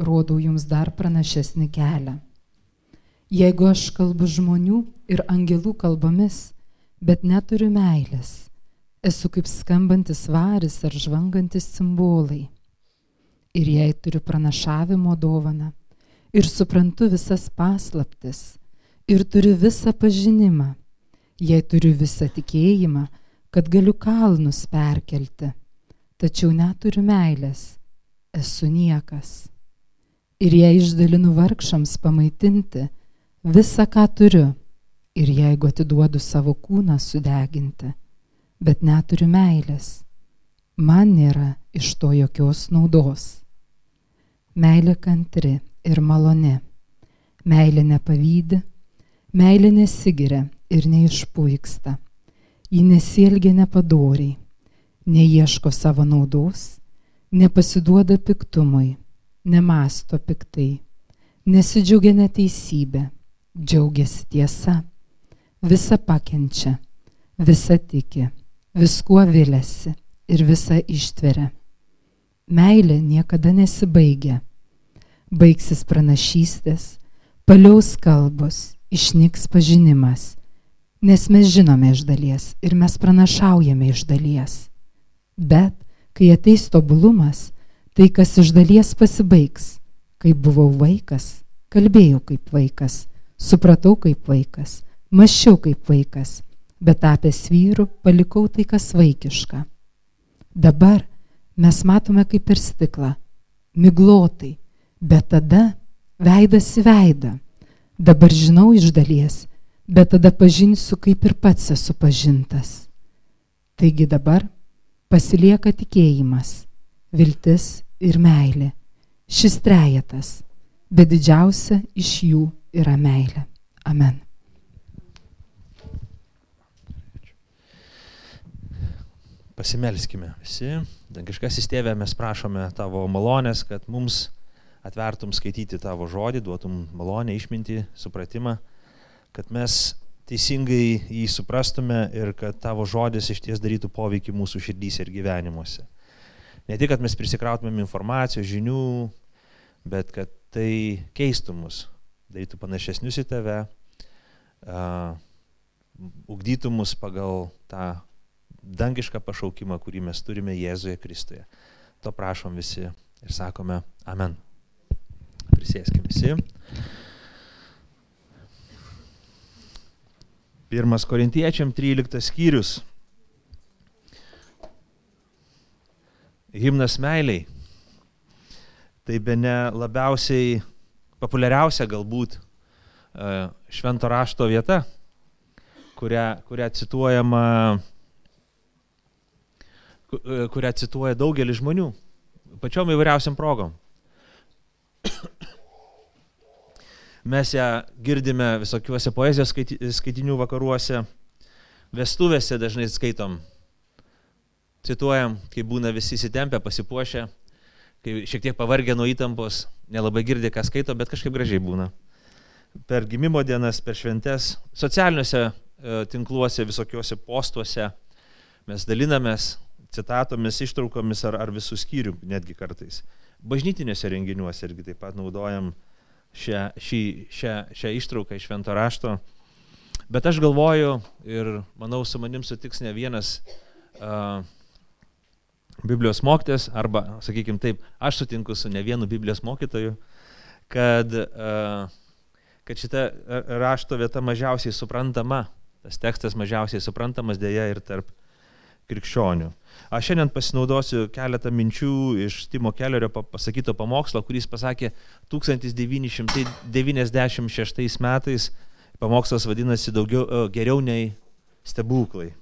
rodau jums dar pranašesnį kelią. Jeigu aš kalbu žmonių ir angelų kalbomis, bet neturiu meilės, esu kaip skambantis varis ar žvangantis simbolai. Ir jei turiu pranašavimo dovaną ir suprantu visas paslaptis ir turiu visą pažinimą, jei turiu visą tikėjimą, kad galiu kalnus perkelti, tačiau neturiu meilės, esu niekas. Ir jei išdalinu vargšams pamaitinti visą, ką turiu, ir jeigu atiduodu savo kūną sudeginti, bet neturiu meilės, man nėra iš to jokios naudos. Meilė kantri ir maloni, meilė nepavydi, meilė nesigiria ir neišpuiksta, ji nesielgia nepadoriai, neieško savo naudos, nepasiduoda piktumui, nemasto piktai, nesidžiaugia neteisybė, džiaugiasi tiesa, visa pakenčia, visa tiki, viskuo vilėsi ir visa ištveria. Meilė niekada nesibaigia. Baigsis pranašystės, paliaus kalbos, išnyks pažinimas, nes mes žinome iš dalies ir mes pranašaujame iš dalies. Bet kai ateis tobulumas, tai kas iš dalies pasibaigs. Kai buvau vaikas, kalbėjau kaip vaikas, supratau kaip vaikas, mašiau kaip vaikas, bet tapęs vyru palikau tai kas vaikiška. Dabar mes matome kaip per stiklą, miglotai, bet tada veidas į veidą. Dabar žinau iš dalies, bet tada pažinsiu, kaip ir pats esu pažintas. Taigi dabar pasilieka tikėjimas, viltis ir meilė. Šis trejetas, bet didžiausia iš jų yra meilė. Amen. Pasimelskime visi. Dangiškasis tėvė, mes prašome tavo malonės, kad mums atvertum skaityti tavo žodį, duotum malonę, išminti, supratimą, kad mes teisingai jį suprastume ir kad tavo žodis iš ties darytų poveikį mūsų širdys ir gyvenimuose. Ne tik, kad mes prisikrautumėm informacijos, žinių, bet kad tai keistų mus, darytų panašesnius į tave, uh, ugdytų mus pagal tą dangišką pašaukimą, kurį mes turime Jėzuje Kristuje. To prašom visi ir sakome Amen. Prisėskime visi. Pirmas Korintiečiam 13 skyrius. Himnas meiliai. Tai be ne labiausiai populiariausia galbūt e, švento rašto vieta, kurią, kurią cituojama e, kurią cituoja daugelis žmonių, pačiom įvairiausiam progom. Mes ją girdime visokiuose poezijos skaitinių vakaruose, vestuvėse dažnai skaitom. Cituojam, kai būna visi įsitempę, pasipuošę, kai šiek tiek pavargę nuo įtampos, nelabai girdė, ką skaito, bet kažkaip gražiai būna. Per gimimo dienas, per šventes, socialiniuose e, tinkluose, visokiuose postuose mes dalinamės citatomis, ištraukomis ar, ar visų skyrių netgi kartais. Bažnytiniuose renginiuose irgi taip pat naudojam šią, šį, šią, šią ištrauką iš švento rašto. Bet aš galvoju ir manau, su manim sutiks ne vienas uh, Biblijos mokytas, arba, sakykime taip, aš sutinku su ne vienu Biblijos mokytoju, kad, uh, kad šita rašto vieta mažiausiai suprantama, tas tekstas mažiausiai suprantamas dėja ir tarp krikščionių. Aš šiandien pasinaudosiu keletą minčių iš Timo Kellerio pasakyto pamokslo, kuris pasakė 1996 metais. Pamokslas vadinasi daugiau, geriau nei stebuklai.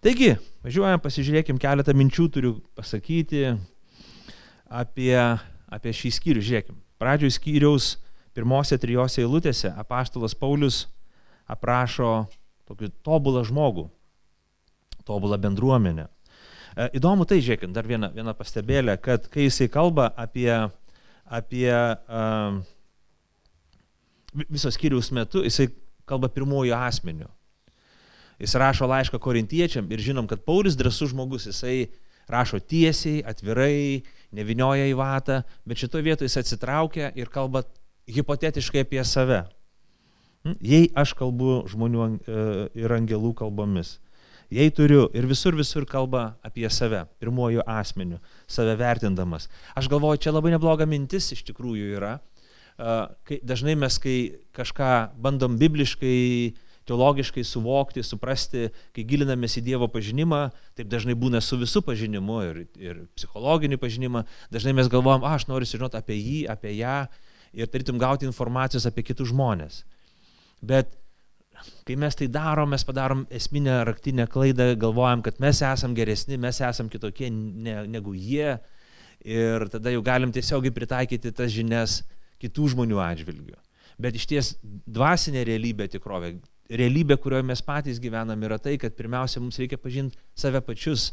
Taigi, važiuojam, pasižiūrėkim, keletą minčių turiu pasakyti apie, apie šį skyrių. Žiūrėkim, pradžioje skyriaus pirmose trijose eilutėse apaštalas Paulius aprašo tokį tobulą žmogų, tobulą bendruomenę. E, įdomu tai, žiūrėkit, dar viena, viena pastebėlė, kad kai jisai kalba apie, apie um, visos skyriaus metu, jisai kalba pirmųjų asmenių. Jis rašo laišką korintiečiam ir žinom, kad Paulius drasus žmogus, jisai rašo tiesiai, atvirai, nevinioja į vatą, bet šitoje vietoje jis atsitraukia ir kalba hipotetiškai apie save. Hm? Jei aš kalbu žmonių e, ir angelų kalbomis, jei turiu ir visur visur kalba apie save, pirmojų asmenių, save vertindamas. Aš galvoju, čia labai nebloga mintis iš tikrųjų yra. Kai, dažnai mes, kai kažką bandom bibliškai, teologiškai suvokti, suprasti, kai gilinamės į Dievo pažinimą, taip dažnai būna su visų pažinimu ir, ir psichologinį pažinimą, dažnai mes galvojam, aš noriu sužinoti apie jį, apie ją ir tarytum gauti informacijos apie kitus žmonės. Bet kai mes tai darom, mes padarom esminę raktinę klaidą, galvojam, kad mes esam geresni, mes esam kitokie ne, negu jie ir tada jau galim tiesiogiai pritaikyti tas žinias kitų žmonių atžvilgių. Bet iš ties dvasinė realybė tikrovė, realybė, kurioje mes patys gyvenam, yra tai, kad pirmiausia mums reikia pažinti save pačius,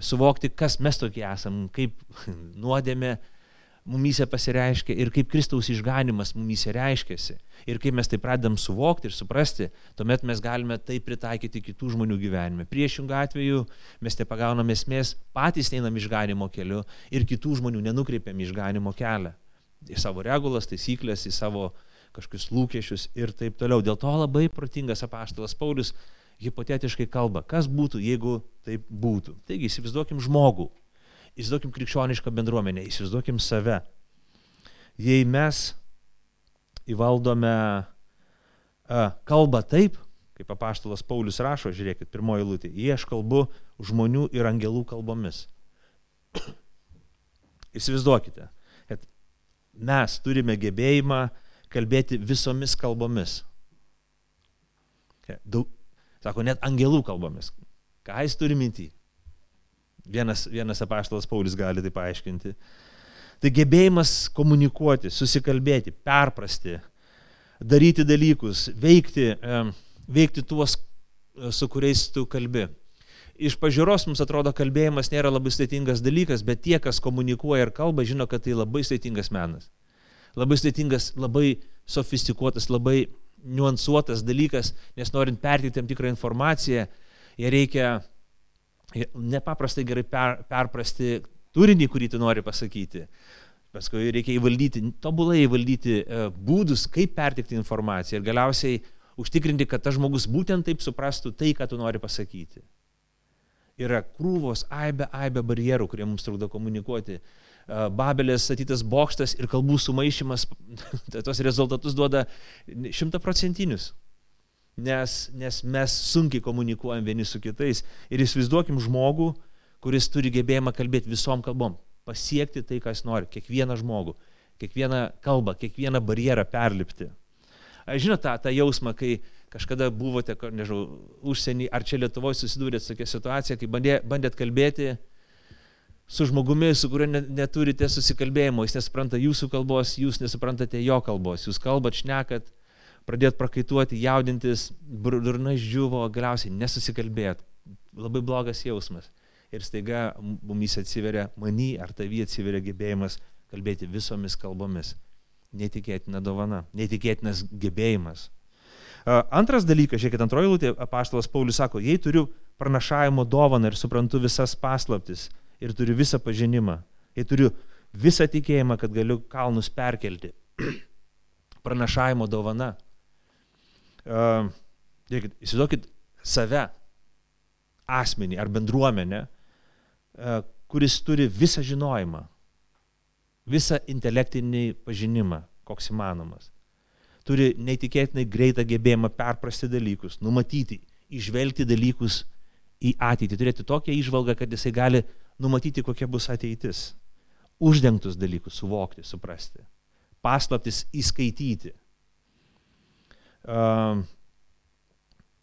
suvokti, kas mes tokie esam, kaip nuodėmė, mumyse pasireiškia ir kaip Kristaus išganimas mumyse reiškiasi. Ir kai mes tai pradedam suvokti ir suprasti, tuomet mes galime tai pritaikyti kitų žmonių gyvenime. Priešingų atveju mes te pagaunam esmės, patys einam išganimo keliu ir kitų žmonių nenukreipiam išganimo kelią. Į savo regulas, taisyklės, į savo kažkokius lūkesčius ir taip toliau. Dėl to labai protingas apaštalas Paulius hipotetiškai kalba, kas būtų, jeigu taip būtų. Taigi įsivaizduokim žmogų, Įsivaizduokim krikščionišką bendruomenę, įsivaizduokim save. Jei mes įvaldome kalbą taip, kaip apaštalas Paulius rašo, žiūrėkit, pirmoji lūtė, jei aš kalbu žmonių ir angelų kalbomis. Įsivaizduokite, kad mes turime gebėjimą kalbėti visomis kalbomis. Daug, sako, net angelų kalbomis. Ką jis turi mintį? Vienas, vienas apaštalas Paulius gali tai paaiškinti. Tai gebėjimas komunikuoti, susikalbėti, perprasti, daryti dalykus, veikti, veikti tuos, e, su kuriais tu kalbi. Iš pažiūros mums atrodo kalbėjimas nėra labai sudėtingas dalykas, bet tie, kas komunikuoja ir kalba, žino, kad tai labai sudėtingas menas. Labai sudėtingas, labai sofistikuotas, labai niuansuotas dalykas, nes norint perteikti tam tikrą informaciją, ją reikia nepaprastai gerai per, perprasti turinį, kurį tu nori pasakyti. Paskui reikia įvaldyti, tobulai įvaldyti e, būdus, kaip pertikti informaciją ir galiausiai užtikrinti, kad tas žmogus būtent taip suprastų tai, ką tu nori pasakyti. Yra krūvos, aibė, aibė barjerų, kurie mums trukdo komunikuoti. E, Babelės statytas bokštas ir kalbų sumaišymas, tos rezultatus duoda šimtaprocentinius nes, nes mes sunkiai komunikuojam vieni su kitais. Ir įsivaizduokim žmogų, kuris turi gebėjimą kalbėti visom kalbom, pasiekti tai, kas nori, kiekvieną žmogų, kiekvieną kalbą, kiekvieną barjerą perlipti. Žinote tą, tą jausmą, kai kažkada buvote, nežinau, užsienį ar čia Lietuvoje susidūrėte su tokia situacija, kai bandė, bandėt kalbėti su žmogumi, su kuriuo neturite susikalbėjimo, jis nesupranta jūsų kalbos, jūs nesuprantate jo kalbos, jūs kalbat, šnekat, pradėt prakaituoti, jaudintis, durna žuvo, galiausiai nesusikalbėt. Labai blogas jausmas. Ir staiga mumis atsiveria, many ar tavy atsiveria gebėjimas kalbėti visomis kalbomis. Netikėtina dovana, netikėtinas gebėjimas. Antras dalykas, žiūrėkit, antroji lūtė, apaštalas Paulius sako, jei turiu pranašavimo dovaną ir suprantu visas paslaptis ir turiu visą pažinimą, jei turiu visą tikėjimą, kad galiu kalnus perkelti, pranašavimo dovana, uh, įsivaizduokit save, asmenį ar bendruomenę, uh, kuris turi visą žinojimą, visą intelektinį pažinimą, koks įmanomas. Turi neįtikėtinai greitą gebėjimą perprasti dalykus, numatyti, išvelgti dalykus į ateitį, turėti tokią išvalgą, kad jisai gali numatyti, kokia bus ateitis. Uždengtus dalykus suvokti, suprasti. Paslaptis įskaityti uh,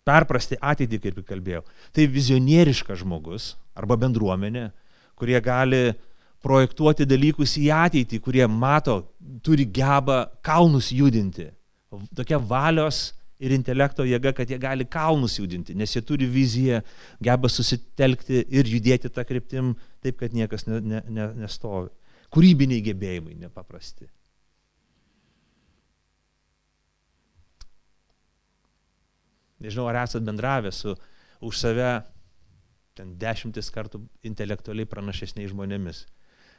perprasti ateitį, kaip kalbėjau. Tai vizionieriškas žmogus arba bendruomenė, kurie gali projektuoti dalykus į ateitį, kurie mato, turi gebą kalnus judinti. Tokia valios ir intelekto jėga, kad jie gali kalnus judinti, nes jie turi viziją, geba susitelkti ir judėti tą kryptim taip, kad niekas ne, ne, ne, nestovi. Kūrybiniai gebėjimai nepaprasti. Nežinau, ar esat bendravę su už save ten dešimtis kartų intelektualiai pranašesniai žmonėmis.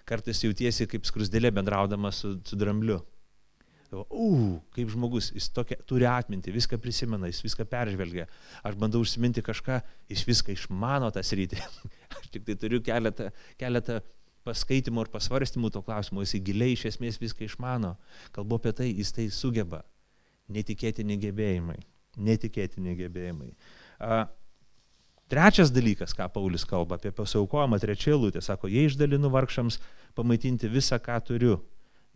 Kartais jautiesi kaip skrusdėlė bendraudamas su, su drambliu. U, kaip žmogus, jis tokia, turi atminti, viską prisimena, jis viską peržvelgia. Aš bandau užsiminti kažką, jis viską išmano tą sritį. Aš tik tai turiu keletą, keletą paskaitimų ir pasvarstymų to klausimo, jis giliai iš esmės viską išmano. Kalbu apie tai, jis tai sugeba. Netikėtini gebėjimai. Netikėtini gebėjimai. A, trečias dalykas, ką Paulius kalba apie pasiaukojimą, trečia lūtė, sako, jei išdalinu vargšams pamaitinti visą, ką turiu,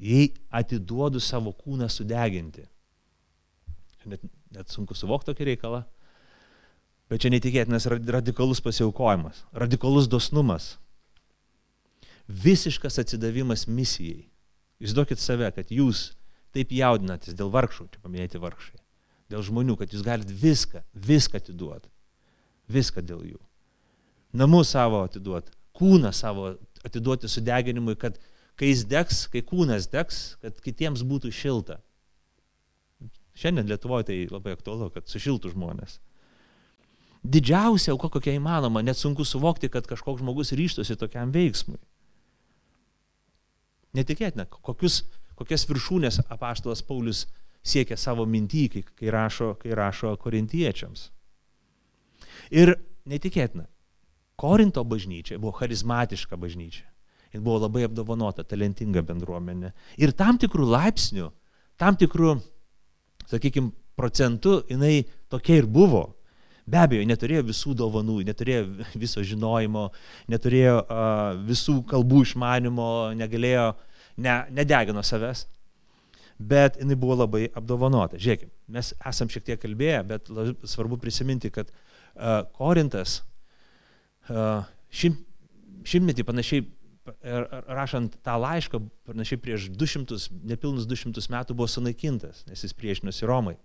jei atiduodu savo kūną sudeginti. Net, net sunku suvokti tokį reikalą. Bet čia netikėtinas radikalus pasiaukojimas, radikalus dosnumas, visiškas atsidavimas misijai. Įsivaizduokit save, kad jūs taip jaudinatės dėl vargšų, čia paminėti vargšai, dėl žmonių, kad jūs galite viską, viską atiduoti. Viską dėl jų. Namus savo atiduoti, kūną savo atiduoti sudeginimui, kad kai jis degs, kai kūnas degs, kad kitiems būtų šilta. Šiandien Lietuvoje tai labai aktualu, kad sušiltų žmonės. Didžiausia auka, kokia įmanoma, net sunku suvokti, kad kažkoks žmogus ryštosi tokiam veiksmui. Netikėtina, kokius, kokias viršūnės apaštalas Paulius siekia savo mintį, kai, kai, rašo, kai rašo korintiečiams. Ir netikėtina, Korinto bažnyčia buvo charizmatiška bažnyčia. Jis buvo labai apdovanota, talentinga bendruomenė. Ir tam tikrų laipsnių, tam tikrų, sakykime, procentų jinai tokia ir buvo. Be abejo, neturėjo visų dovanų, neturėjo viso žinojimo, neturėjo uh, visų kalbų išmanimo, negalėjo, ne, nedegino savęs, bet jinai buvo labai apdovanota. Žiūrėkime, mes esam šiek tiek kalbėję, bet svarbu prisiminti, kad uh, Korintas uh, šim, šimtmetį panašiai rašant tą laišką, panašiai prieš 200, nepilnus 200 metų buvo sunaikintas, nes jis priešinosi Romai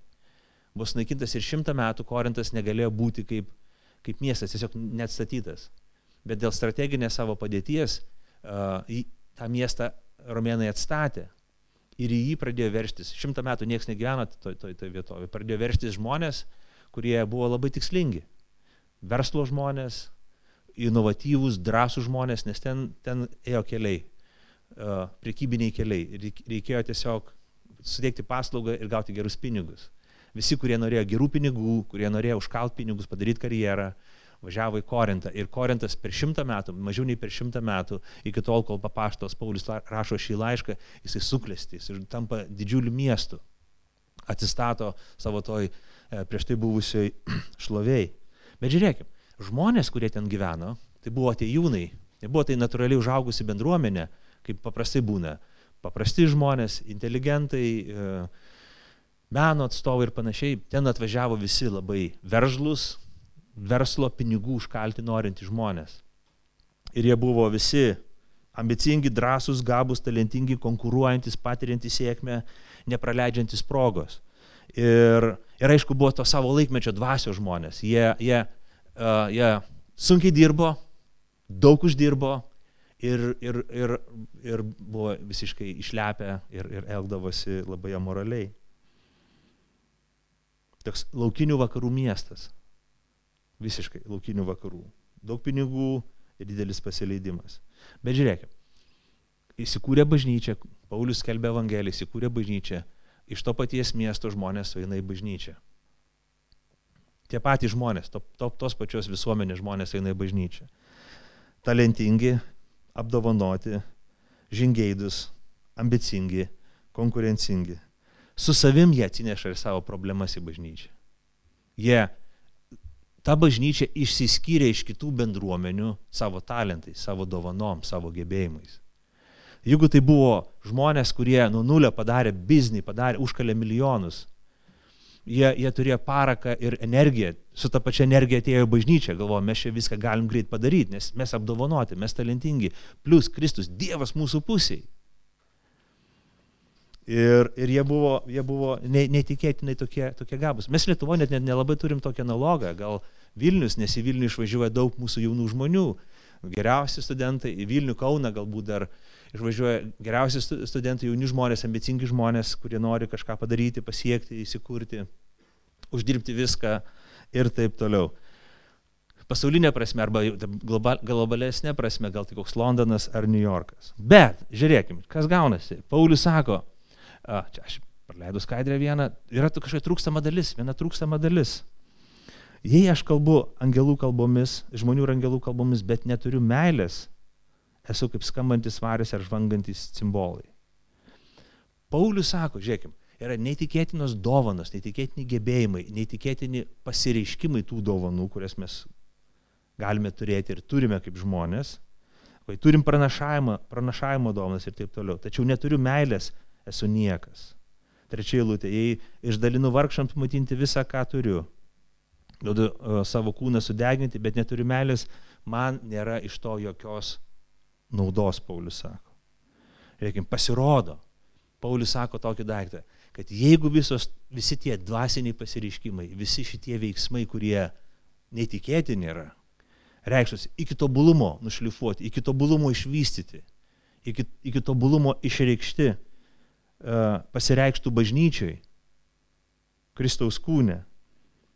buvo sunaikintas ir šimtą metų Korintas negalėjo būti kaip, kaip miestas, tiesiog neatstatytas. Bet dėl strateginės savo padėties uh, tą miestą romėnai atstatė ir į jį pradėjo verštis. Šimtą metų niekas negyveno toje to, to vietovėje. Pradėjo verštis žmonės, kurie buvo labai tikslingi. Verslo žmonės, inovatyvūs, drąsų žmonės, nes ten, ten ėjo keliai, uh, priekybiniai keliai. Reikėjo tiesiog suteikti paslaugą ir gauti gerus pinigus. Visi, kurie norėjo gerų pinigų, kurie norėjo užkalt pinigus, padaryti karjerą, važiavo į Korintą. Ir Korintas per šimtą metų, mažiau nei per šimtą metų, iki tol, kol papaštos Paulius rašo šį laišką, jisai suklestys ir tampa didžiuliu miestu. Atsistato savo toj e, prieš tai buvusioj šloviai. Bet žiūrėkime, žmonės, kurie ten gyveno, tai buvo atejūnai, nebuvo tai natūraliai užaugusi bendruomenė, kaip paprastai būna. Paprasti žmonės, inteligentai, e, meno atstovai ir panašiai, ten atvažiavo visi labai veržlus, verslo pinigų užkalti norintys žmonės. Ir jie buvo visi ambicingi, drąsūs, gabus, talentingi, konkuruojantis, patiriantys sėkmę, nepraleidžiantis progos. Ir, ir aišku, buvo to savo laikmečio dvasios žmonės. Jie, jie, uh, jie sunkiai dirbo, daug uždirbo ir, ir, ir, ir buvo visiškai išlepę ir, ir elgdavosi labai amoraliai toks laukinių vakarų miestas. Visiškai laukinių vakarų. Daug pinigų ir didelis pasileidimas. Bet žiūrėkime, įsikūrė bažnyčia, Paulius skelbė Evangeliją, įsikūrė bažnyčia, iš to paties miesto žmonės sueina į bažnyčią. Tie patys žmonės, to, to, tos pačios visuomenės žmonės eina į bažnyčią. Talentingi, apdovanoti, žingeidus, ambicingi, konkurencingi su savim jie atsineša ir savo problemas į bažnyčią. Jie, ta bažnyčia išsiskyrė iš kitų bendruomenių savo talentais, savo dovanom, savo gebėjimais. Jeigu tai buvo žmonės, kurie nuo nulio padarė biznį, padarė, užkalė milijonus, jie, jie turėjo paraką ir energiją, su ta pačia energija atėjo į bažnyčią, galvojo, mes čia viską galim greit padaryti, nes mes apdovanoti, mes talentingi, plus Kristus, Dievas mūsų pusiai. Ir, ir jie buvo, jie buvo neįtikėtinai tokie, tokie gabus. Mes Lietuvoje net, net nelabai turim tokią analogą. Gal Vilnius, nes į Vilnių išvažiuoja daug mūsų jaunų žmonių. Geriausi studentai, į Vilnių Kauną galbūt dar išvažiuoja geriausi studentai, jauni žmonės, ambicingi žmonės, kurie nori kažką padaryti, pasiekti, įsikurti, uždirbti viską ir taip toliau. pasaulinė prasme arba global, globalesnė prasme, gal tik koks Londonas ar New Yorkas. Bet, žiūrėkime, kas gaunasi. Paulius sako, a, čia aš praleidau skaidrę vieną, yra kažkokia trūkstama dalis, viena trūkstama dalis. Jei aš kalbu angelų kalbomis, žmonių angelų kalbomis, bet neturiu meilės, esu kaip skambantis varis ar žvangantis cimbolai. Paulius sako, žiūrėkime, yra neįtikėtinos dovanos, neįtikėtini gebėjimai, neįtikėtini pasireiškimai tų dovanų, kurias mes galime turėti ir turime kaip žmonės. Kai turim pranašavimo, pranašavimo dovanas ir taip toliau. Tačiau neturiu meilės, esu niekas. Trečia eilutė, jei išdalinu vargšams matinti visą, ką turiu, duodu uh, savo kūną sudeginti, bet neturiu meilės, man nėra iš to jokios naudos, Paulius sako. Reikim, pasirodo, Paulius sako tokį daiktą, kad jeigu visos, visi tie dvasiniai pasireiškimai, visi šitie veiksmai, kurie neįtikėtini yra, reikštus iki tobulumo nušlifuoti, iki tobulumo išvystyti, iki, iki tobulumo išreikšti, uh, pasireikštų bažnyčiai, Kristaus kūne,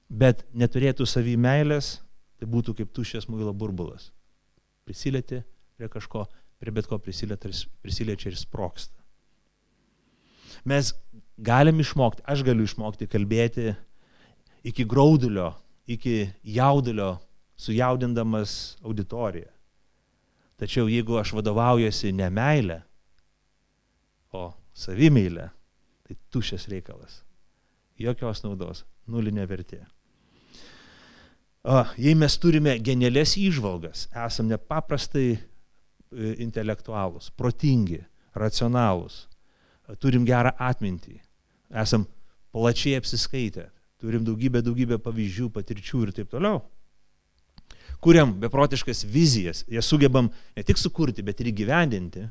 bet neturėtų savy meilės, tai būtų kaip tuščias muilo burbulas. Prisilieti prie kažko, prie bet ko prisiliečia ir sproksta. Mes galim išmokti, aš galiu išmokti kalbėti iki graudulio, iki jaudulio, sujaudindamas auditoriją. Tačiau jeigu aš vadovaujuosi ne meilę, o savimeilę, tai tušės reikalas. Jokios naudos, nulinė vertė. O, jei mes turime genialės įžvalgas, esam nepaprastai intelektualūs, protingi, racionalūs, turim gerą atmintį, esam plačiai apsiskaitę, turim daugybę, daugybę pavyzdžių, patirčių ir taip toliau. Kuriam beprotiškas vizijas, jas sugebam ne tik sukurti, bet ir įgyvendinti.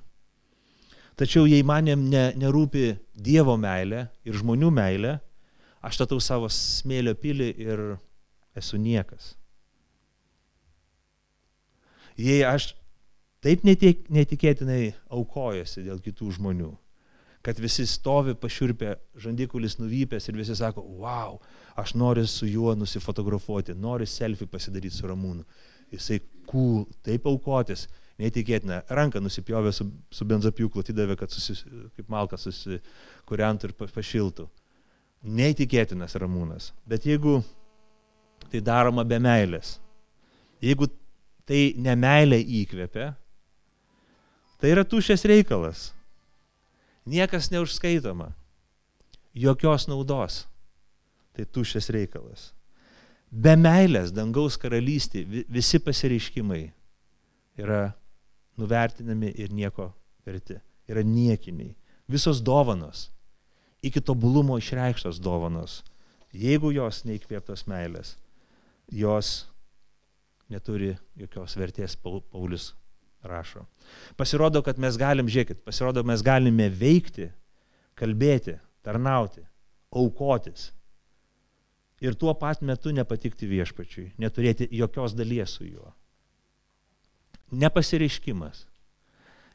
Tačiau jei manėm ne, nerūpi Dievo meilė ir žmonių meilė, aš statau savo smėlio pilį ir esu niekas. Jei aš taip netikėtinai aukojosi dėl kitų žmonių, kad visi stovi pašiurpę, žandikulis nuvypęs ir visi sako, wow, aš noriu su juo nusifotografuoti, noriu selfie pasidaryti su Ramūnu. Jisai cool, taip aukotis, neįtikėtina, ranką nusipjovė su, su benzopjūklu, atidavė, kad susi, kaip malka susikuriantų ir pašiltų. Neįtikėtinas Ramūnas. Bet jeigu tai daroma be meilės, jeigu tai nemeilė įkvepia, tai yra tušės reikalas niekas neužskaitoma, jokios naudos. Tai tušės reikalas. Be meilės dangaus karalystė visi pasireiškimai yra nuvertinami ir nieko verti. Yra niekiniai. Visos dovanos, iki tobulumo išreikštos dovanos, jeigu jos neįkvėptos meilės, jos neturi jokios vertės, Paulius rašo. Pasirodo, kad mes galim, žiūrėkit, pasirodo, mes galime veikti, kalbėti, tarnauti, aukotis. Ir tuo pat metu nepatikti viešpačiui, neturėti jokios dalies su juo. Nepasireiškimas,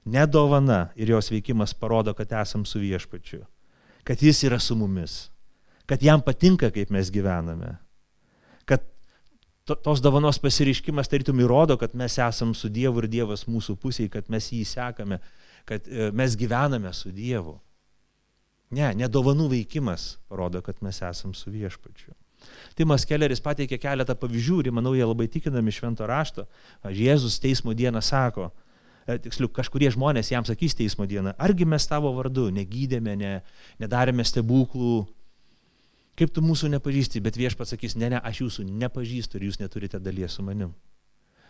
nedovana ir jos veikimas parodo, kad esam su viešpačiu, kad jis yra su mumis, kad jam patinka, kaip mes gyvename, tos dovanos pasireiškimas tarytum įrodo, kad mes esam su Dievu ir Dievas mūsų pusėje, kad mes jį sekame, kad e, mes gyvename su Dievu. Ne, nedovanų veikimas parodo, kad mes esam su viešpačiu. Timas Kelleris pateikė keletą pavyzdžių ir manau, jie labai tikinami švento rašto. Jėzus teismo dieną sako, e, tiksliau, kažkurie žmonės jam sakys teismo dieną, argi mes tavo vardu negydėme, ne, nedarėme stebuklų, Kaip tu mūsų nepažįsti, bet viešpats sakys, ne, ne, aš jūsų nepažįstu ir jūs neturite dalies su manim.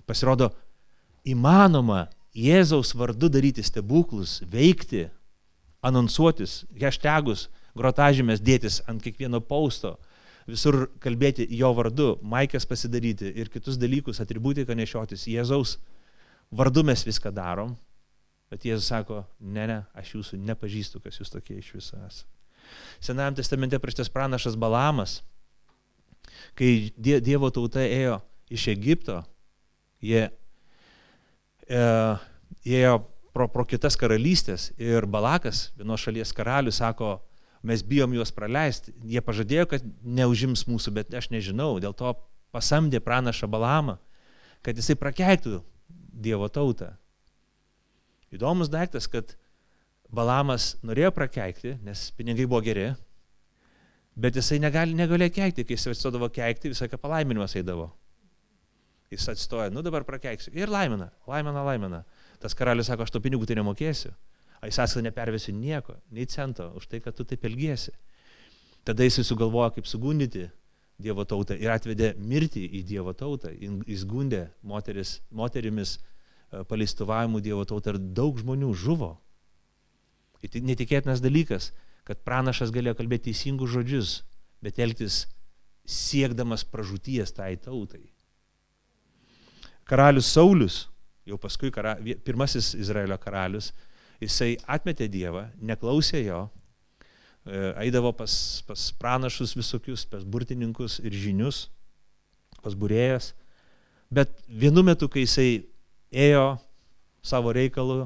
Pasirodo, įmanoma Jėzaus vardu daryti stebuklus, veikti, anonsuotis, hashtagus, grotažymės dėtis ant kiekvieno pausto, visur kalbėti jo vardu, maikės pasidaryti ir kitus dalykus, atributiką nešiotis. Jėzaus vardu mes viską darom, bet Jėzus sako, ne, ne, aš jūsų nepažįstu, kas jūs tokie iš viso esate. Senajam testamente prieštas pranašas Balamas, kai Dievo tauta ėjo iš Egipto, jie e, ėjo pro, pro kitas karalystės ir Balakas, vienos šalies karalius, sako, mes bijom juos praleisti. Jie pažadėjo, kad neužims mūsų, bet aš nežinau, dėl to pasamdė pranašą Balamą, kad jisai prakeiktų Dievo tautą. Įdomus daiktas, kad Balamas norėjo prakeikti, nes pinigai buvo geri, bet jisai negali, negalėjo keikti, kai jis atsistodavo keikti, visą ką palaiminimas eidavo. Jis atstoja, nu dabar prakeiksiu. Ir laimina, laimina, laimina. Tas karalius sako, aš to pinigų tai nemokėsiu. A jis sąskaitą nepervesiu nieko, nei cento, už tai, kad tu taip elgiesi. Tada jis sugalvojo, kaip sugundyti Dievo tautą ir atvedė mirtį į Dievo tautą. Jis gundė moteris, moterimis e, paleistuvavimu Dievo tautą ir daug žmonių žuvo. Tai netikėtinas dalykas, kad pranašas galėjo kalbėti teisingus žodžius, bet elgtis siekdamas pražūties tai tautai. Karalius Saulis, jau paskui kara, pirmasis Izraelio karalius, jisai atmetė Dievą, neklausė jo, e, eidavo pas, pas pranašus visokius, pas burtininkus ir žinius, pas burėjas, bet vienu metu, kai jisai ėjo savo reikalų,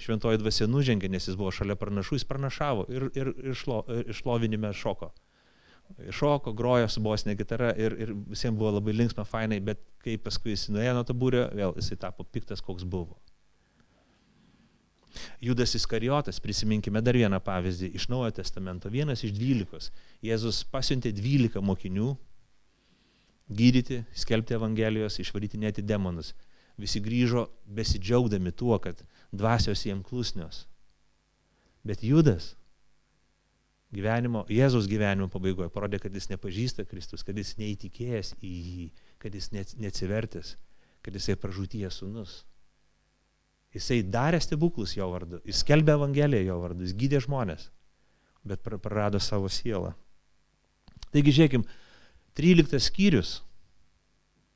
šventoji dvasia nužengė, nes jis buvo šalia pranašų, jis pranašavo ir, ir, ir šlo, išlovinime šoko. Šoko, grojo su bosnė gitara ir, ir visiems buvo labai linksma, fainai, bet kai paskui jis nuėjo nuo to būrio, vėl jisai tapo piktas, koks buvo. Judas Iskarijotas, prisiminkime dar vieną pavyzdį iš Naujojo testamento, vienas iš dvylikos. Jėzus pasiuntė dvylika mokinių gydyti, skelbti Evangelijos, išvaryti neti demonus. Visi grįžo besidžiaugdami tuo, kad dvasios jiem klusnios. Bet Judas gyvenimo, Jėzaus gyvenimo pabaigoje parodė, kad jis nepažįsta Kristus, kad jis neįtikėjęs į jį, kad jis neatsivertęs, kad jisai pražūties sunus. Jisai darė stebuklus jo vardu, jis skelbė Evangeliją jo vardu, jis gydė žmonės, bet prarado savo sielą. Taigi žiūrėkim, 13 skyrius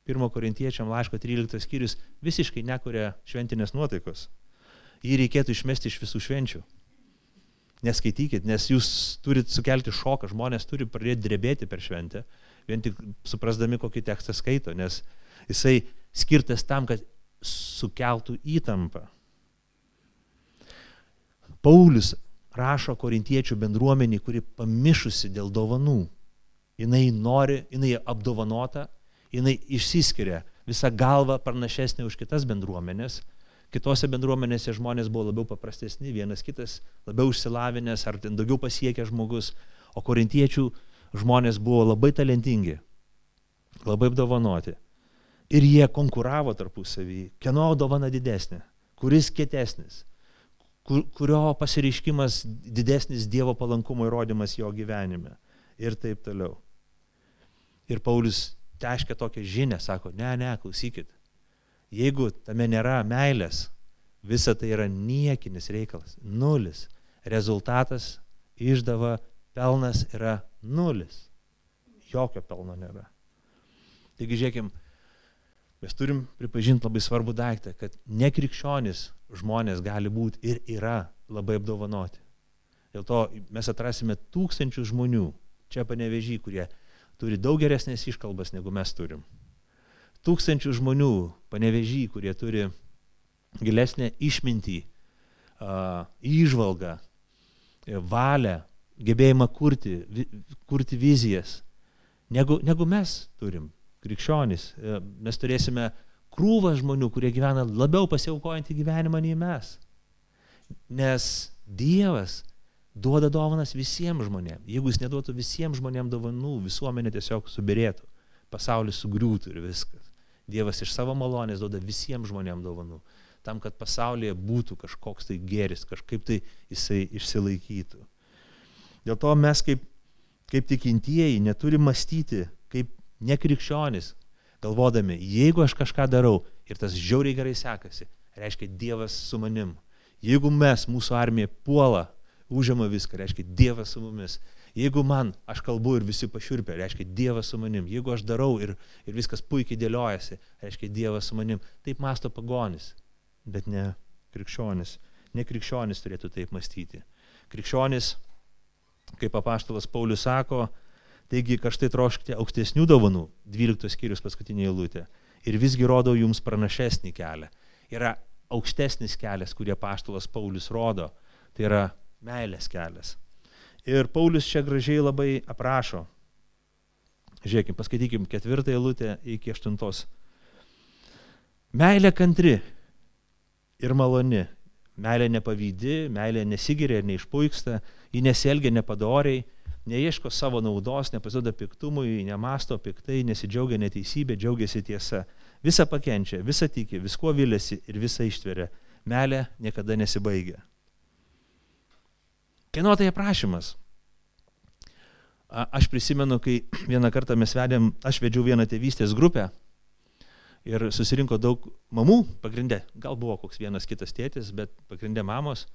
1 korintiečiam laiško 13 skyrius visiškai nekuria šventinės nuotaikos. Jį reikėtų išmesti iš visų švenčių. Neskaitykit, nes jūs turit sukelti šoką, žmonės turi pradėti drebėti per šventę, vien tik suprasdami, kokį tekstą skaito, nes jisai skirtas tam, kad sukeltų įtampą. Paulius rašo korintiečių bendruomenį, kuri pamišusi dėl dovanų. Jis nori, jinai apdovanota jinai išsiskiria visą galvą pranašesnė už kitas bendruomenės. Kitose bendruomenėse žmonės buvo labiau paprastesni, vienas kitas labiau išsilavinęs ar ten daugiau pasiekė žmogus, o korintiečių žmonės buvo labai talentingi, labai apdovanoti. Ir jie konkuravo tarpusavį, kieno dovana didesnė, kuris kietesnis, kur, kurio pasireiškimas didesnis Dievo palankumo įrodymas jo gyvenime? Ir taip toliau. Ir Paulius teškia tokią žinę, sako, ne, ne, klausykit, jeigu tame nėra meilės, visa tai yra niekinis reikalas, nulis. Rezultatas, išdava, pelnas yra nulis. Jokio pelno nėra. Taigi žiūrėkim, mes turim pripažinti labai svarbų daiktą, kad nekrikščionis žmonės gali būti ir yra labai apdovanoti. Dėl to mes atrasime tūkstančių žmonių čia panevežį, kurie turi daug geresnės iškalbas negu mes turim. Tūkstančių žmonių panevežį, kurie turi gilesnę išmintį, įžvalgą, valią, gebėjimą kurti, kurti vizijas, negu, negu mes turim, krikščionys. E, mes turėsime krūvą žmonių, kurie gyvena labiau pasiaukojantį gyvenimą nei mes. Nes Dievas duoda dovanas visiems žmonėms. Jeigu jis neduotų visiems žmonėms dovanų, visuomenė tiesiog subirėtų, pasaulis sugriūtų ir viskas. Dievas iš savo malonės duoda visiems žmonėms dovanų, tam, kad pasaulyje būtų kažkoks tai geris, kažkaip tai jisai išsilaikytų. Dėl to mes kaip, kaip tikintieji neturim mąstyti kaip nekrikščionis, galvodami, jeigu aš kažką darau ir tas žiauriai gerai sekasi, reiškia Dievas su manim. Jeigu mes, mūsų armija, puola užima viską, reiškia Dievas su mumis. Jeigu man, aš kalbu ir visi pašiurpia, reiškia Dievas su manim. Jeigu aš darau ir, ir viskas puikiai dėliojasi, reiškia Dievas su manim. Taip masto pagonis, bet ne krikščionis. Ne krikščionis turėtų taip mąstyti. Krikščionis, kaip apaštalas Paulius sako, taigi kažtai troškite aukštesnių dovanų, 12 skyrius paskutinė eilutė, ir visgi rodau jums pranašesnį kelią. Yra aukštesnis kelias, kurį apaštalas Paulius rodo. Tai yra meilės kelias. Ir Paulius čia gražiai labai aprašo. Žiūrėkim, paskaitykim ketvirtą eilutę iki aštuntos. Meilė kantri ir maloni. Meilė nepavydi, meilė nesigiria ir neišpuiksta, ji nesielgia nepadoriai, neieško savo naudos, nepasiduoda piktumui, nemasto piktai, nesidžiaugia neteisybė, džiaugiasi tiesa. Visa pakenčia, visa tiki, viskuo vilėsi ir visa ištveria. Meilė niekada nesibaigia. Kieno tai aprašymas? Aš prisimenu, kai vieną kartą mes vedėm, aš vedžiau vieną tėvystės grupę ir susirinko daug mamų, pagrindė, gal buvo koks vienas kitas tėtis, bet pagrindė mamos.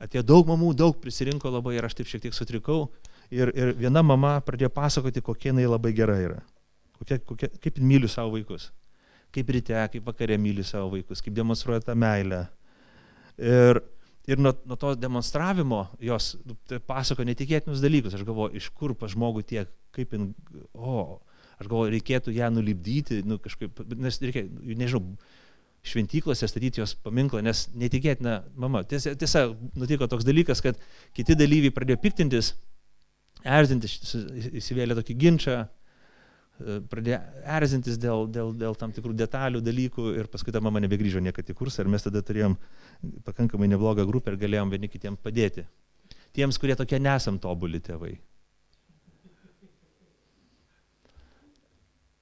Atėjo daug mamų, daug prisirinko labai ir aš taip šiek tiek sutrikau. Ir, ir viena mama pradėjo pasakoti, kokia jinai labai gera yra. Kokia, kokia, kaip myliu savo vaikus. Kaip ryte, kaip vakare myliu savo vaikus, kaip demonstruoja tą meilę. Ir, Ir nuo, nuo to demonstravimo jos nu, tai pasako netikėtinus dalykus. Aš galvoju, iš kur pas žmogų tiek, kaip jin, o, aš galvoju, reikėtų ją nulipdyti, nu, kažkaip, nes reikia, nežinau, šventyklose statyti jos paminklą, nes netikėtina, mama, tiesa, tiesa, nutiko toks dalykas, kad kiti dalyviai pradėjo piktintis, erzintis, įsivėlė tokį ginčą, pradėjo erzintis dėl, dėl, dėl tam tikrų detalių, dalykų ir paskui ta mama nebegrįžo niekada į kursą ir mes tada turėjom pakankamai neblogą grupę ir galėjom vieni kitiems padėti. Tiems, kurie tokie nesam tobuli tėvai.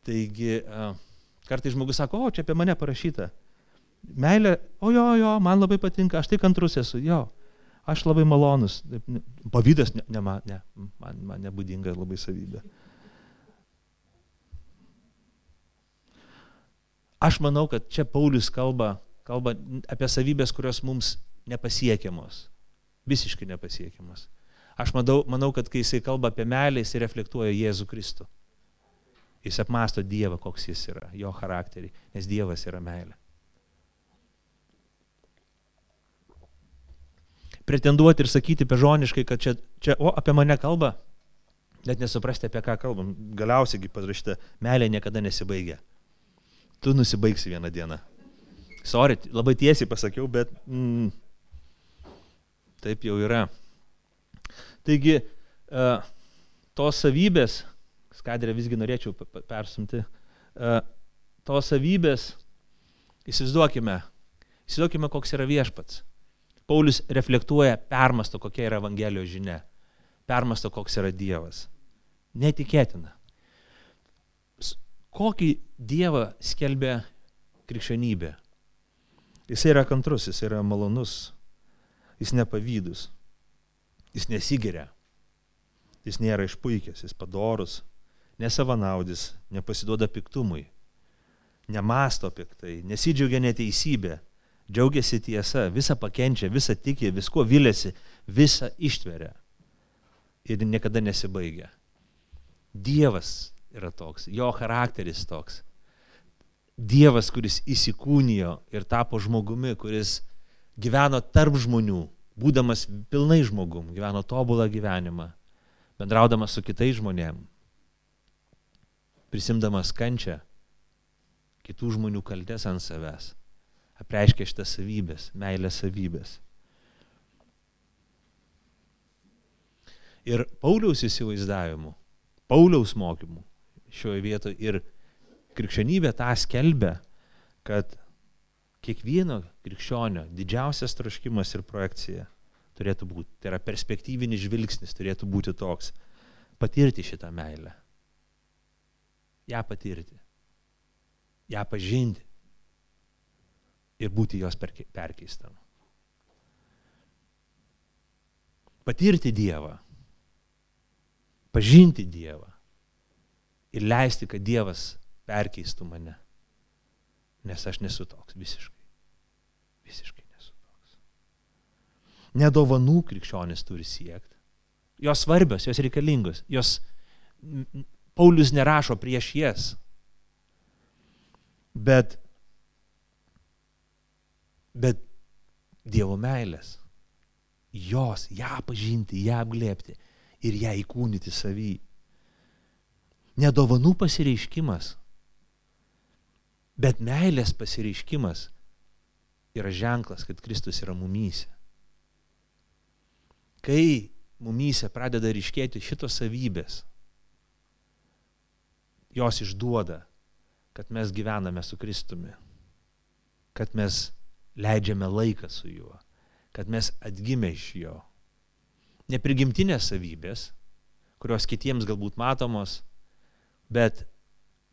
Taigi, kartai žmogus sako, o čia apie mane parašyta. Meilė, o jo, jo, man labai patinka, aš tai kantrus esu, jo, aš labai malonus. Pavydas, ne, ne, ne man, man nebūdinga labai savybė. Aš manau, kad čia Paulius kalba, kalba apie savybės, kurios mums nepasiekiamos. Visiškai nepasiekiamos. Aš manau, manau, kad kai jisai kalba apie meilę, jisai reflektuoja Jėzų Kristų. Jis apmasto Dievą, koks jis yra, jo charakterį, nes Dievas yra meilė. Pretenduoti ir sakyti pežoniškai, kad čia, čia o, apie mane kalba, net nesuprasti, apie ką kalbam. Galiausiai parašyta, meilė niekada nesibaigia tu nusibaigsi vieną dieną. Sorry, labai tiesiai pasakiau, bet mm, taip jau yra. Taigi, uh, tos savybės, skadrė visgi norėčiau persumti, uh, tos savybės, įsivaizduokime, įsivaizduokime, koks yra viešpats. Paulius reflektuoja, permasto, kokia yra Evangelijos žinia, permasto, koks yra Dievas. Netikėtina kokį Dievą skelbia krikščionybė. Jis yra kantrus, jis yra malonus, jis nepavydus, jis nesigeria, jis nėra išpuikęs, jis padorus, nesavanaudis, nepasiduoda piktumui, nemasto piktai, nesidžiaugia neteisybė, džiaugiasi tiesa, visą pakenčia, visą tiki, visko vilėsi, visą ištveria ir niekada nesibaigia. Dievas yra toks, jo charakteris toks. Dievas, kuris įsikūnijo ir tapo žmogumi, kuris gyveno tarp žmonių, būdamas pilnai žmogum, gyveno tobulą gyvenimą, bendraudamas su kitais žmonėm, prisimdamas kančią, kitų žmonių kaltės ant savęs, apreiškia šitas savybės, meilės savybės. Ir Pauliaus įsivaizdavimu, Pauliaus mokymu, šioje vietoje ir krikščionybė tą skelbia, kad kiekvieno krikščionio didžiausias troškimas ir projekcija turėtų būti, tai yra perspektyvinis žvilgsnis turėtų būti toks, patirti šitą meilę, ją patirti, ją pažinti. Ir būti jos perkeistam. Patirti Dievą, pažinti Dievą ir leisti, kad Dievas perkeistų mane. Nes aš nesu toks visiškai. Visiškai nesu toks. Nedovanų krikščionis turi siekti. Jos svarbios, jos reikalingos. Jos Paulius nerašo prieš jas. Bet, bet Dievo meilės. Jos, ją pažinti, ją apglėpti ir ją įkūnyti savy nedovanų pasireiškimas, bet meilės pasireiškimas yra ženklas, kad Kristus yra mumyse. Kai mumyse pradeda ryškėti šitos savybės, jos išduoda, kad mes gyvename su Kristumi. kad mes leidžiame laiką su juo, kad mes atgimė iš jo. Neprigimtinės savybės, kurios kitiems galbūt matomos, bet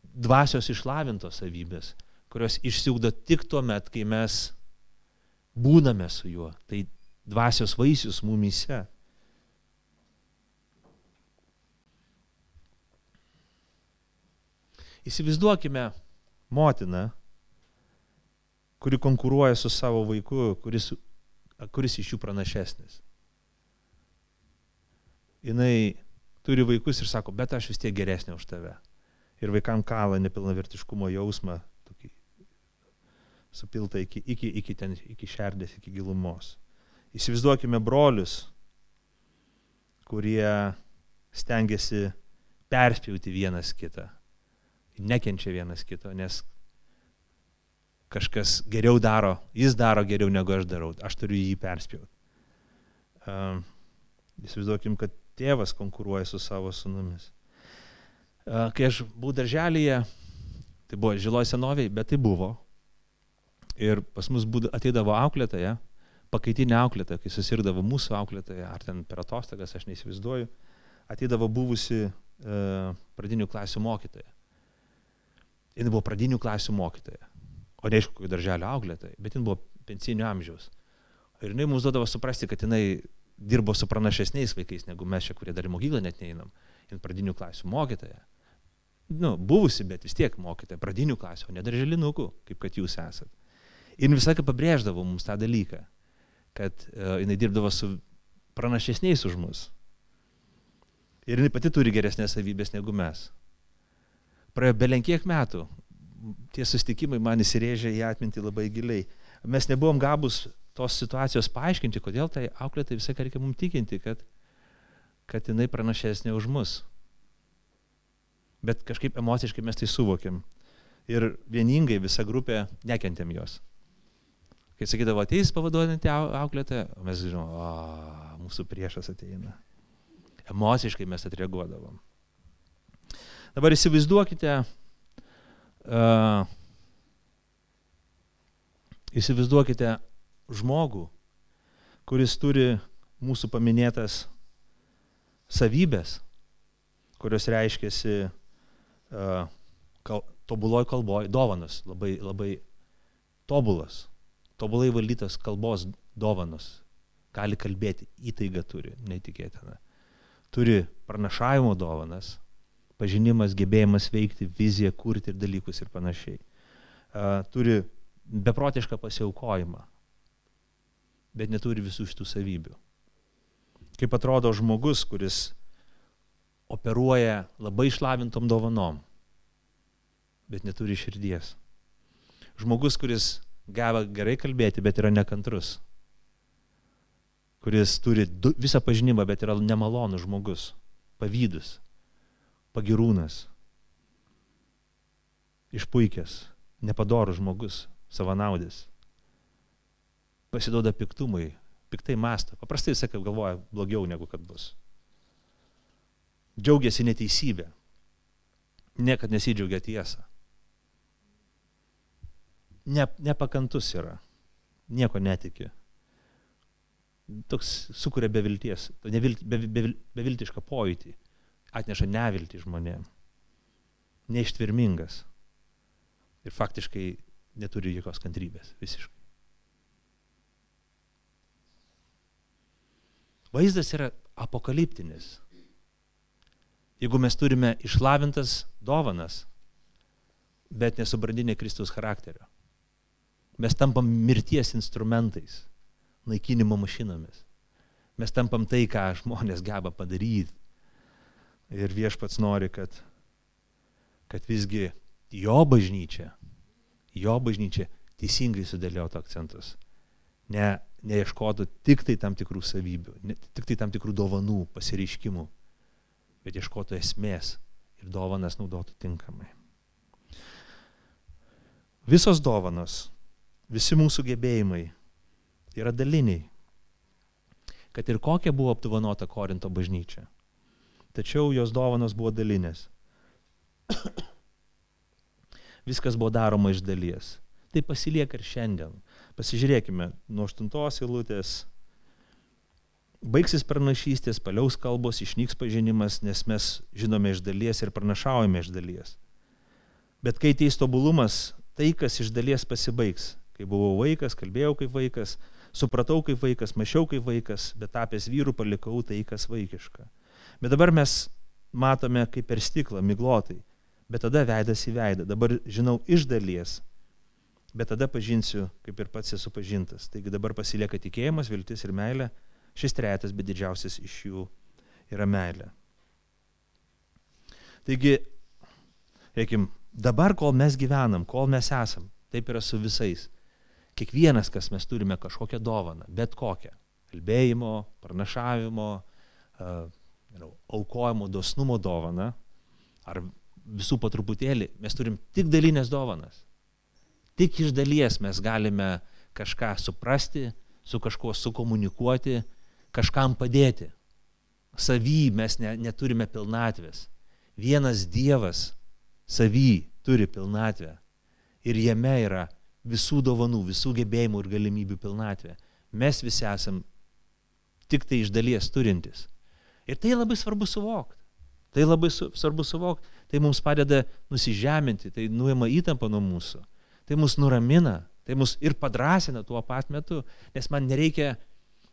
dvasios išlavintos savybės, kurios išsiugdo tik tuo met, kai mes būname su juo. Tai dvasios vaisius mumyse. Įsivaizduokime motiną, kuri konkuruoja su savo vaiku, kuris, kuris iš jų pranašesnis. Jis turi vaikus ir sako, bet aš vis tiek geresnė už tave. Ir vaikam kala nepilnavertiškumo jausmą, tokį supiltą iki, iki, iki, ten, iki šerdės, iki gilumos. Įsivaizduokime brolius, kurie stengiasi perspjauti vienas kitą, nekenčia vienas kito, nes kažkas geriau daro, jis daro geriau negu aš darau, aš turiu jį perspjauti. Uh, įsivaizduokim, kad tėvas konkuruoja su savo sunumis. Uh, kai aš buvau darželėje, tai buvo žiloj senoviai, bet tai buvo. Ir pas mus ateidavo auklėtoja, pakaitinė auklėtoja, kai susirdavo mūsų auklėtoja, ar ten per atostogas, aš neįsivaizduoju, ateidavo buvusi uh, pradinių klasių mokytoja. Jis buvo pradinių klasių mokytoja o ne iš kokio darželio auklėtai, bet jin buvo pensinio amžiaus. Ir jinai mums duodavo suprasti, kad jinai dirbo su pranašesniais vaikais, negu mes čia, kurie dar į mokyklą net neinam. Jin pradinių klasių mokytoja. Nu, buvusi, bet vis tiek mokytoja, pradinių klasių, o ne darželinukų, kaip kad jūs esat. Ir visą laiką pabrėždavo mums tą dalyką, kad uh, jinai dirbdavo su pranašesniais už mus. Ir jinai pati turi geresnės savybės negu mes. Praėjo belenkiek metų, tie sustikimai man įsirėžė į atmintį labai giliai. Mes nebuvom gabus tos situacijos paaiškinti, kodėl tai auklėtai visą reikia mums tikinti, kad, kad jinai pranašesnė už mus. Bet kažkaip emociškai mes tai suvokiam. Ir vieningai visa grupė nekentėm jos. Kai sakydavo, ateis pavaduojantį auklėtoją, mes žinom, o, mūsų priešas ateina. Emociškai mes atreaguodavom. Dabar įsivaizduokite, Uh, įsivaizduokite žmogų, kuris turi mūsų paminėtas savybės, kurios reiškiasi uh, kal, tobuloj kalboj, dovanas, labai, labai tobulas, tobulai valdytas kalbos dovanas, gali kalbėti, įtaiga turi, neįtikėtina. Turi pranašavimo dovanas, pažinimas, gebėjimas veikti, vizija, kurti ir dalykus ir panašiai. Turi beprotišką pasiaukojimą, bet neturi visų šitų savybių. Kaip atrodo žmogus, kuris operuoja labai išlavintom dovanom, bet neturi širdies. Žmogus, kuris geba gerai kalbėti, bet yra nekantrus. Kuris turi du, visą pažinimą, bet yra nemalonus žmogus, pavydus pagirūnas, išpuikęs, nepadorus žmogus, savanaudis, pasiduoda piktumui, piktai masto. Paprastai jis, kaip galvoja, blogiau negu kad bus. Džiaugiasi neteisybė. Niekad nesidžiaugia tiesą. Ne, nepakantus yra. Nieko netiki. Toks sukuria bevilties, beviltišką be, be, be pojūtį atneša nevilti žmonėm. Neištvirmingas. Ir faktiškai neturi jokios kantrybės visiškai. Vaizdas yra apokaliptinis. Jeigu mes turime išlavintas dovanas, bet nesubrandinę Kristaus charakterio, mes tampam mirties instrumentais, naikinimo mašinomis. Mes tampam tai, ką žmonės geba padaryti, Ir viešpats nori, kad, kad visgi jo bažnyčia, jo bažnyčia teisingai sudėliotų akcentus. Ne, neieškotų tik tai tam tikrų savybių, ne, tik tai tam tikrų dovanų, pasireiškimų, bet ieškotų esmės ir dovanas naudotų tinkamai. Visos dovanos, visi mūsų gebėjimai yra daliniai. Kad ir kokia buvo apdovanota Korinto bažnyčia tačiau jos dovanos buvo dalinės. Viskas buvo daroma iš dalies. tai pasilieka ir šiandien. Pasižiūrėkime nuo 8 eilutės. Baigsis pranašystės, paliaus kalbos, išnyks pažinimas, nes mes žinome iš dalies ir pranašaujame iš dalies. Bet kai teis tobulumas, tai kas iš dalies pasibaigs. Kai buvau vaikas, kalbėjau kaip vaikas, supratau kaip vaikas, mačiau kaip vaikas, bet tapęs vyrų palikau tai, kas vaikiška. Bet dabar mes matome kaip per stiklą, miglotai, bet tada veidas į veidą. Dabar žinau iš dalies, bet tada pažinsiu, kaip ir pats esu pažintas. Taigi dabar pasilieka tikėjimas, viltis ir meilė. Šis trejetas, bet didžiausias iš jų yra meilė. Taigi, reikim, dabar, kol mes gyvenam, kol mes esam, taip yra su visais. Kiekvienas, kas mes turime kažkokią dovaną, bet kokią. Kalbėjimo, pranašavimo, aukojimo, dosnumo dovaną, ar visų po truputėlį, mes turim tik dalinės dovanas. Tik iš dalies mes galime kažką suprasti, su kažkuo sukomunikuoti, kažkam padėti. Savy mes ne, neturime pilnatvės. Vienas Dievas savy turi pilnatvę. Ir jame yra visų dovanų, visų gebėjimų ir galimybių pilnatvė. Mes visi esam tik tai iš dalies turintis. Ir tai labai svarbu suvokti. Tai labai su, svarbu suvokti. Tai mums padeda nusižeminti, tai nuima įtampą nuo mūsų. Tai mus nuramina, tai mus ir padrasina tuo pat metu, nes man nereikia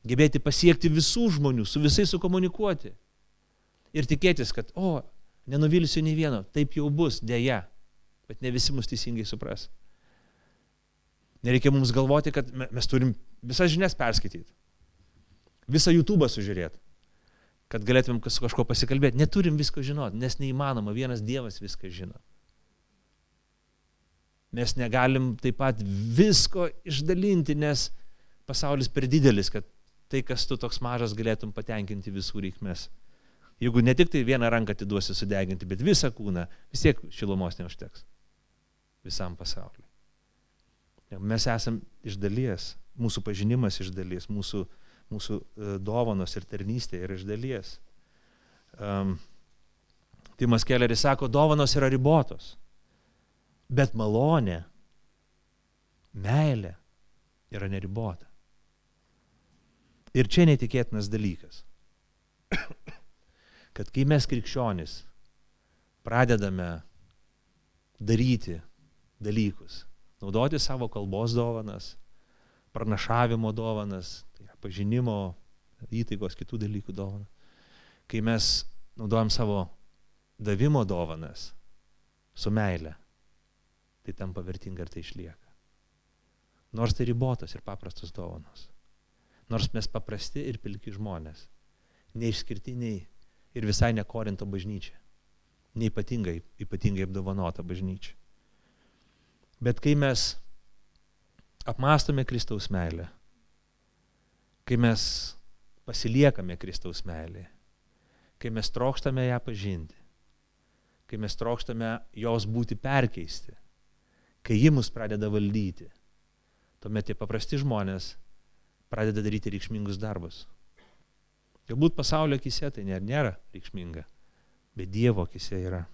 gebėti pasiekti visų žmonių, su visais sukomunikuoti. Ir tikėtis, kad, o, nenuvilsiu nei vieno, taip jau bus, dėja, bet ne visi mus teisingai supras. Nereikia mums galvoti, kad mes turim visas žinias perskaityti, visą YouTube sužiūrėti kad galėtumėm su kažko pasikalbėti. Neturim visko žinoti, nes neįmanoma, vienas Dievas viską žino. Mes negalim taip pat visko išdalinti, nes pasaulis per didelis, kad tai, kas tu toks mažas, galėtum patenkinti visų reikmes. Jeigu ne tik tai vieną ranką atiduosi sudeginti, bet visą kūną, vis tiek šilumos neužteks visam pasauliu. Mes esam iš dalies, mūsų pažinimas iš dalies, mūsų mūsų e, dovanos ir tarnystė yra iš dalies. Um, Timas Kelleris sako, dovanos yra ribotos, bet malonė, meilė yra neribota. Ir čia netikėtinas dalykas, kad kai mes krikščionys pradedame daryti dalykus, naudoti savo kalbos dovanas, pranašavimo dovanas, pažinimo, įtaigos, kitų dalykų dovaną. Kai mes naudojam savo davimo dovanas su meile, tai tampa vertinga ir tai išlieka. Nors tai ribotos ir paprastos dovanos. Nors mes paprasti ir pilki žmonės. Neišskirtiniai ir visai nekorinto bažnyčia. Neipatingai, ypatingai apdovanota bažnyčia. Bet kai mes apmastome Kristaus meilę, kai mes pasiliekame Kristaus meilėje, kai mes trokštame ją pažinti, kai mes trokštame jos būti perkeisti, kai ji mus pradeda valdyti, tuomet tie paprasti žmonės pradeda daryti reikšmingus darbus. Galbūt pasaulio akise tai nėra, nėra reikšminga, bet Dievo akise yra.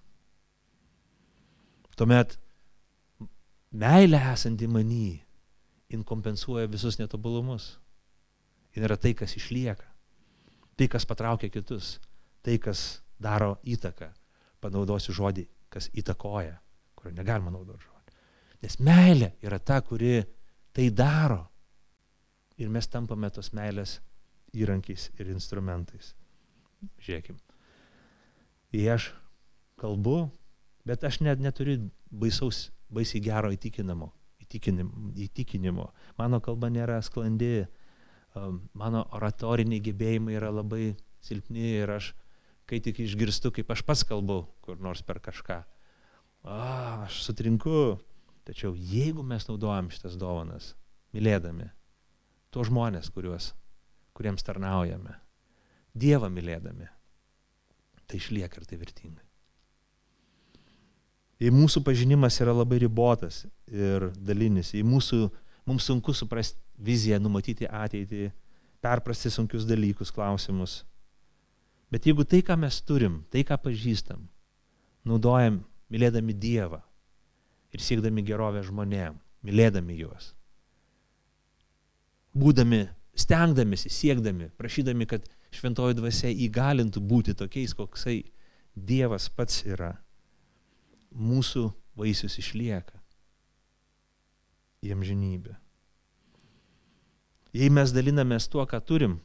Tuomet meilė esanti many inkompensuoja visus netobulumus. Ir yra tai, kas išlieka. Tai, kas patraukia kitus. Tai, kas daro įtaką. Panaudosiu žodį, kas įtakoja, kurio negalima naudoti žodį. Nes meilė yra ta, kuri tai daro. Ir mes tampame tos meilės įrankiais ir instrumentais. Žiūrėkim. Jei aš kalbu, bet aš net neturiu baisaus, baisiai gero įtikinimo, įtikinimo, įtikinimo. Mano kalba nėra sklandi, mano oratoriniai gebėjimai yra labai silpni ir aš, kai tik išgirstu, kaip aš pats kalbu kur nors per kažką, a, aš sutrinku. Tačiau jeigu mes naudojam šitas dovanas, mylėdami tuos žmonės, kuriuos, kuriems tarnaujame, Dievą mylėdami, tai išlieka ir tai vertinga. Jei mūsų pažinimas yra labai ribotas ir dalinis, jei mūsų, mums sunku suprasti viziją, numatyti ateitį, perprasti sunkius dalykus, klausimus. Bet jeigu tai, ką mes turim, tai, ką pažįstam, naudojam mylėdami Dievą ir siekdami gerovę žmonėm, mylėdami juos. Būdami, stengdamėsi, siekdami, prašydami, kad šventoji dvasia įgalintų būti tokiais, koksai Dievas pats yra. Mūsų vaisius išlieka į amžinybę. Jei mes dalinamės tuo, ką turim,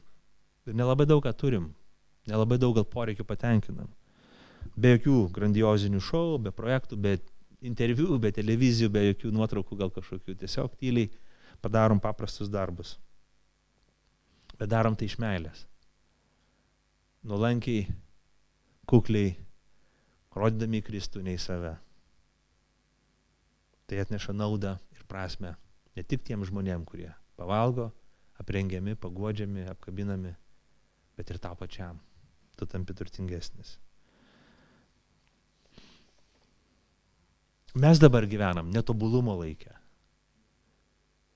ir nelabai daug ką turim, nelabai daug gal poreikių patenkinam, be jokių grandiozinių šou, be projektų, be interviu, be televizijų, be jokių nuotraukų gal kažkokių, tiesiog tyliai padarom paprastus darbus. Bet darom tai iš meilės. Nuolankiai, kukliai, rodydami Kristų nei save. Tai atneša naudą ir prasme ne tik tiem žmonėm, kurie pavalgo, aprengiami, paguodžiami, apkabinami, bet ir tau pačiam. Tu tampi turtingesnis. Mes dabar gyvenam netobulumo laikę.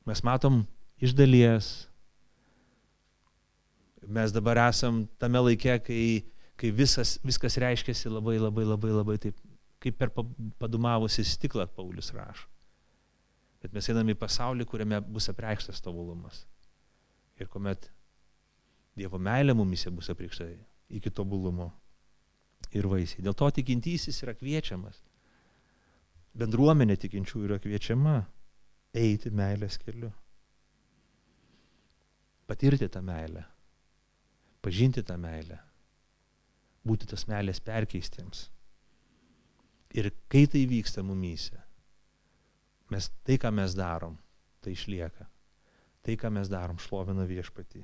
Mes matom iš dalies. Mes dabar esam tame laikė, kai, kai visas, viskas reiškiasi labai, labai, labai, labai taip, kaip per padumavusi stiklą Paulius rašo. Bet mes einame į pasaulį, kuriame bus apreikštas tobulumas. Ir kuomet Dievo meilė mumise bus apreikšta iki tobulumo ir vaisiai. Dėl to tikintysis yra kviečiamas bendruomenė tikinčių yra kviečiama eiti meilės keliu. Patirti tą meilę, pažinti tą meilę, būti tas meilės perkeistiems. Ir kai tai vyksta mumyse, mes tai, ką mes darom, tai išlieka. Tai, ką mes darom, šlovina viešpatį.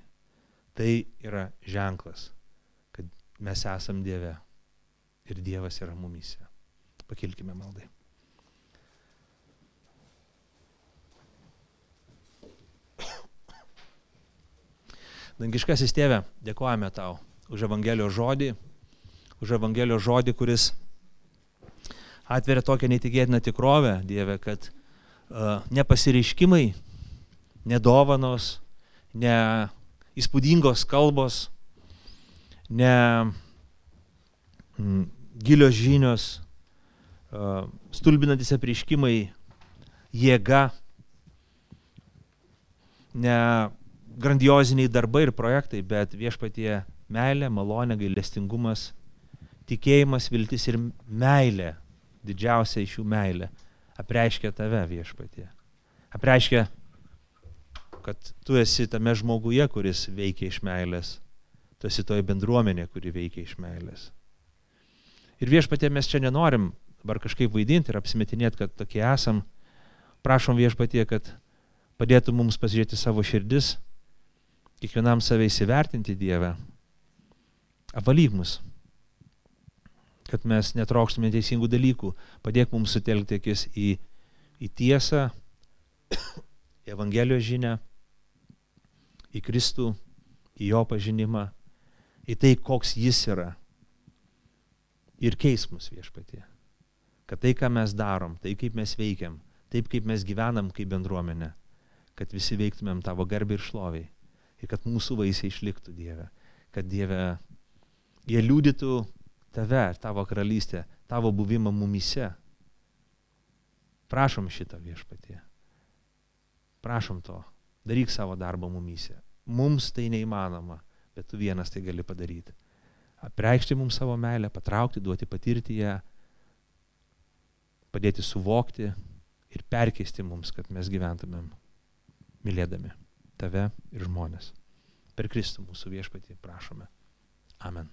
Tai yra ženklas, kad mes esam Dieve ir Dievas yra mumyse. Pakilkime maldai. Dangiškasis tėve, dėkojame tau už Evangelijos žodį, už Evangelijos žodį, kuris atveria tokią neįtikėtiną tikrovę, Dieve, kad uh, ne pasireiškimai, ne dovanos, ne įspūdingos kalbos, ne mm, gilios žinios, uh, stulbinantis apreiškimai, jėga, ne grandioziniai darbai ir projektai, bet viešpatie meilė, malonė, gailestingumas, tikėjimas, viltis ir meilė, didžiausia iš jų meilė, apreiškia tave viešpatie. Apreiškia, kad tu esi tame žmoguje, kuris veikia iš meilės. Tu esi toje bendruomenė, kuri veikia iš meilės. Ir viešpatie mes čia nenorim dabar kažkaip vaidinti ir apsimetinėti, kad tokie esam. Prašom viešpatie, kad padėtų mums pasižiūrėti savo širdis kiekvienam save įsivertinti Dievę. Apvalyk mus, kad mes netraukštume teisingų dalykų. Padėk mums sutelkti akis į, į tiesą, į Evangelijos žinę, į Kristų, į Jo pažinimą, į tai, koks Jis yra. Ir keis mus viešpatie. Kad tai, ką mes darom, tai kaip mes veikiam, taip kaip mes gyvenam kaip bendruomenė, kad visi veiktumėm tavo garbį ir šloviai ir kad mūsų vaisiai išliktų Dieve, kad Dieve jie liūdytų tave, tavo karalystę, tavo buvimą mumise. Prašom šitą viešpatie. Prašom to. Daryk savo darbą mumise. Mums tai neįmanoma, bet tu vienas tai gali padaryti. Apreikšti mums savo meilę, patraukti, duoti patirti ją, padėti suvokti ir perkeisti mums, kad mes gyventumėm mylėdami tave ir žmonės. Per Kristų mūsų viešpatį prašome. Amen.